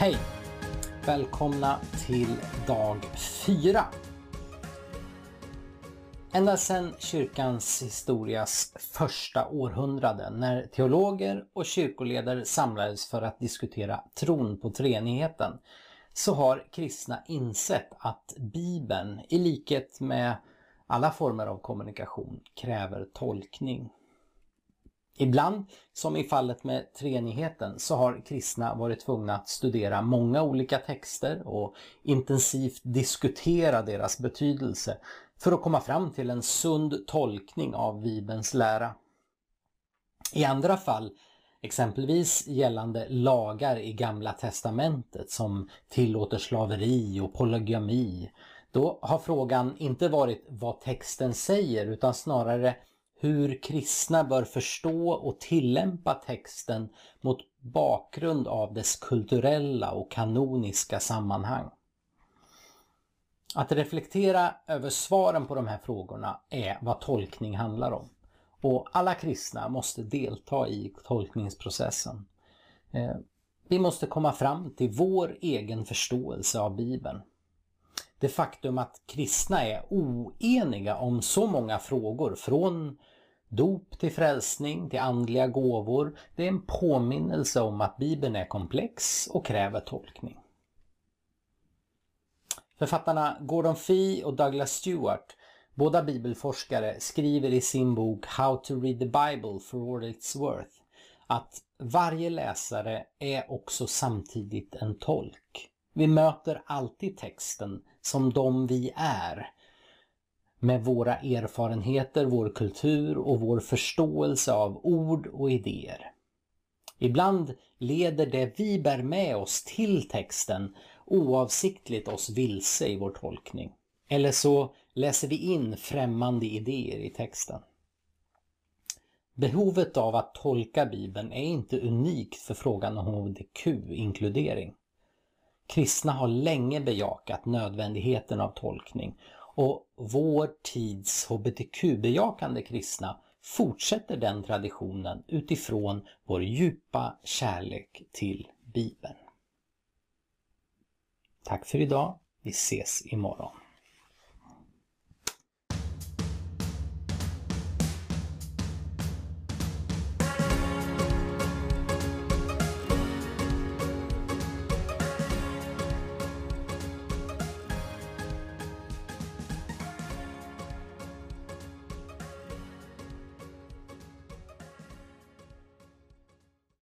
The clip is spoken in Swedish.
Hej! Välkomna till dag 4. Ända sedan kyrkans historias första århundrade när teologer och kyrkoledare samlades för att diskutera tron på treenigheten så har kristna insett att Bibeln, i likhet med alla former av kommunikation, kräver tolkning. Ibland, som i fallet med treenigheten, så har kristna varit tvungna att studera många olika texter och intensivt diskutera deras betydelse för att komma fram till en sund tolkning av Bibelns lära. I andra fall, exempelvis gällande lagar i Gamla testamentet som tillåter slaveri och polygami, då har frågan inte varit vad texten säger utan snarare hur kristna bör förstå och tillämpa texten mot bakgrund av dess kulturella och kanoniska sammanhang. Att reflektera över svaren på de här frågorna är vad tolkning handlar om. Och alla kristna måste delta i tolkningsprocessen. Eh, vi måste komma fram till vår egen förståelse av Bibeln. Det faktum att kristna är oeniga om så många frågor från dop till frälsning till andliga gåvor, det är en påminnelse om att Bibeln är komplex och kräver tolkning. Författarna Gordon Fee och Douglas Stewart, båda bibelforskare, skriver i sin bok How to read the Bible for what it's worth att varje läsare är också samtidigt en tolk. Vi möter alltid texten som de vi är. Med våra erfarenheter, vår kultur och vår förståelse av ord och idéer. Ibland leder det vi bär med oss till texten oavsiktligt oss vilse i vår tolkning. Eller så läser vi in främmande idéer i texten. Behovet av att tolka Bibeln är inte unikt för frågan om hbtq-inkludering. Kristna har länge bejakat nödvändigheten av tolkning och vår tids hbtq-bejakande kristna fortsätter den traditionen utifrån vår djupa kärlek till Bibeln. Tack för idag. Vi ses imorgon.